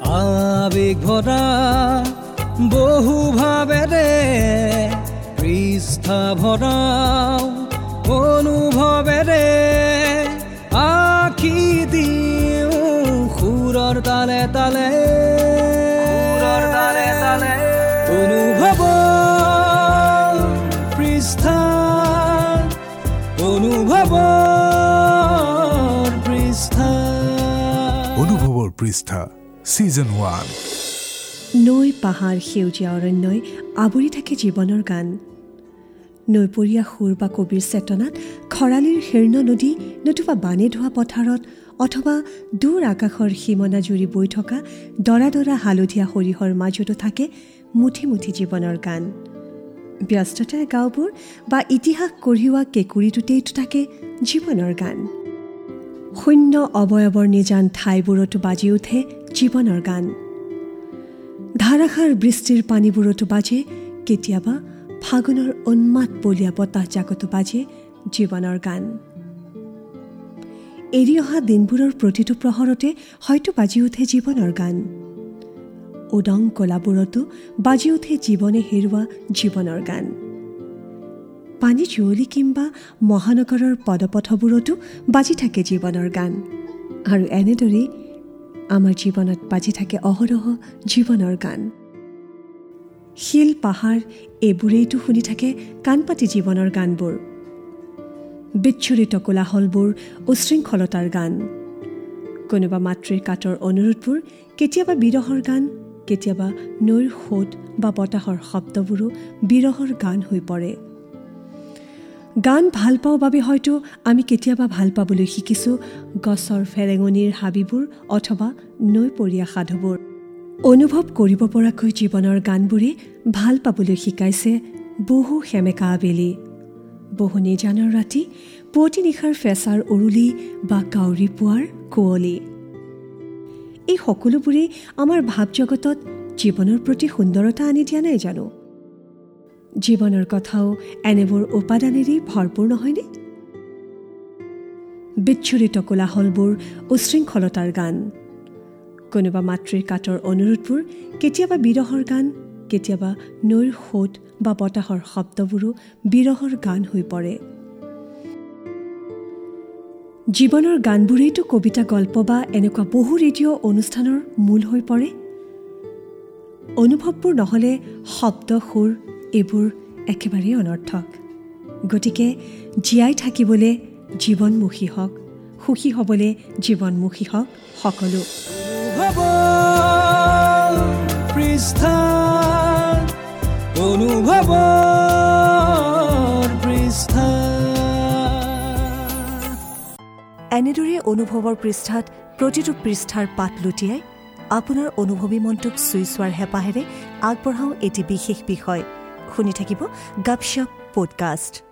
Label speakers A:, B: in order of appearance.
A: আবেগ ভৰা বহু ভাবেৰে পৃষ্ঠা ভৰাও অনুভৱেৰে আখি দিওঁ সুৰৰ তালে তালে। সুৰৰ তালে তালে। অনুভৱ পৃষ্ঠা অনুভৱ পৃষ্ঠা।
B: অনুভৱৰ পৃষ্ঠা। ছিজন ওৱান
C: নৈ পাহাৰ সেউজীয়া অৰণ্যই আৱৰি থাকে জীৱনৰ গান। নৈপৰীয়া সুৰ বা কবিৰ চেতনাত খৰালিৰ শীৰ্ণ নদী নতুবা বানে ধোৱা পথাৰত অথবা দূৰ আকাশৰ সীমনা জুৰি বৈ থকা দৰা দৰা হালধীয়া সৰিয়হৰ মাজতো থাকে মুঠি মুঠি জীৱনৰ গান। ব্যস্ততাৰ গাঁওবোৰ বা ইতিহাস কঢ়িওৱা কেঁকুৰিটোতেইতো থাকে জীৱনৰ গান। শূন্য অৱয়ৱৰ নিজান ঠাইবোৰতো বাজি উঠে জীৱনৰ গান। ধাৰাসাৰ বৃষ্টিৰ পানীবোৰতো বাজে কেতিয়াবা ফাগুনৰ উন্মাদ বলীয়া বতাহজাকতো বাজে জীৱনৰ গান। এৰি অহা দিনবোৰৰ প্ৰতিটো প্ৰহৰতে হয়তো বাজি উঠে জীৱনৰ গান। উদং কলাবোৰতো বাজি উঠে জীৱনে হেৰুৱা জীৱনৰ গান। পানী জুৱলি কিম্বা মহানগৰৰ পদপথবোৰতো বাজি থাকে জীৱনৰ গান। আৰু এনেদৰেই আমাৰ জীৱনত বাজি থাকে অহৰহ জীৱনৰ গান। শিল পাহাৰ এইবোৰেইতো শুনি থাকে কাণ পাতি জীৱনৰ গানবোৰ। বিচ্ছুৰিত কোলাহলবোৰ উশৃংখলতাৰ গান। কোনোবা মাতৃৰ কাটৰ অনুৰোধবোৰ কেতিয়াবা বিৰহৰ গান কেতিয়াবা নৈৰ সোঁত বা বতাহৰ শব্দবোৰো বিৰহৰ গান হৈ পৰে। গান ভাল পাওঁ বাবে হয়তো আমি কেতিয়াবা ভাল পাবলৈ শিকিছোঁ গছৰ ফেৰেঙনিৰ হাবিবোৰ অথবা নৈপৰীয়া সাধুবোৰ। অনুভৱ কৰিব পৰাকৈ জীৱনৰ গানবোৰে ভাল পাবলৈ শিকাইছে বহু সেমেকা আবেলি। বহু নিজানৰ ৰাতি পুৱতি নিশাৰ ফেঁচাৰ উৰুলি বা কাউৰী পুৱাৰ কুঁৱলী। এই সকলোবোৰেই আমাৰ ভাৱ জগতত জীৱনৰ প্ৰতি সুন্দৰতা আনি দিয়া নাই জানো? জীৱনৰ কথাও এনেবোৰ উপাদানেৰেই ভৰপূৰ নহয়নে? বিচ্ছুৰিত কোলাহলবোৰ উশৃংখলতাৰ গান। কোনোবা মাতৃৰ কাটৰ অনুৰোধবোৰ কেতিয়াবা বিৰহৰ গান কেতিয়াবা নৈৰ সোঁত বা বতাহৰ শব্দবোৰো বিৰহৰ গান হৈ পৰে। জীৱনৰ গানবোৰেইতো কবিতা গল্প বা এনেকুৱা বহু ৰেডিঅ' অনুষ্ঠানৰ মূল হৈ পৰে। অনুভৱবোৰ নহ'লে শব্দ সুৰ এইবোৰ একেবাৰেই অনৰ্থক। গতিকে জীয়াই থাকিবলৈ জীৱনমুখী হওক সুখী হ'বলৈ জীৱনমুখী হওক সকলো। এনেদৰে অনুভৱৰ পৃষ্ঠাত প্ৰতিটো পৃষ্ঠাৰ পাত লুটিয়াই আপোনাৰ অনুভৱী মনটোক চুই চোৱাৰ হেঁপাহেৰে আগবঢ়াওঁ এটি বিশেষ বিষয়। শুনি থাকিব গাপশ্বপ পডকাষ্ট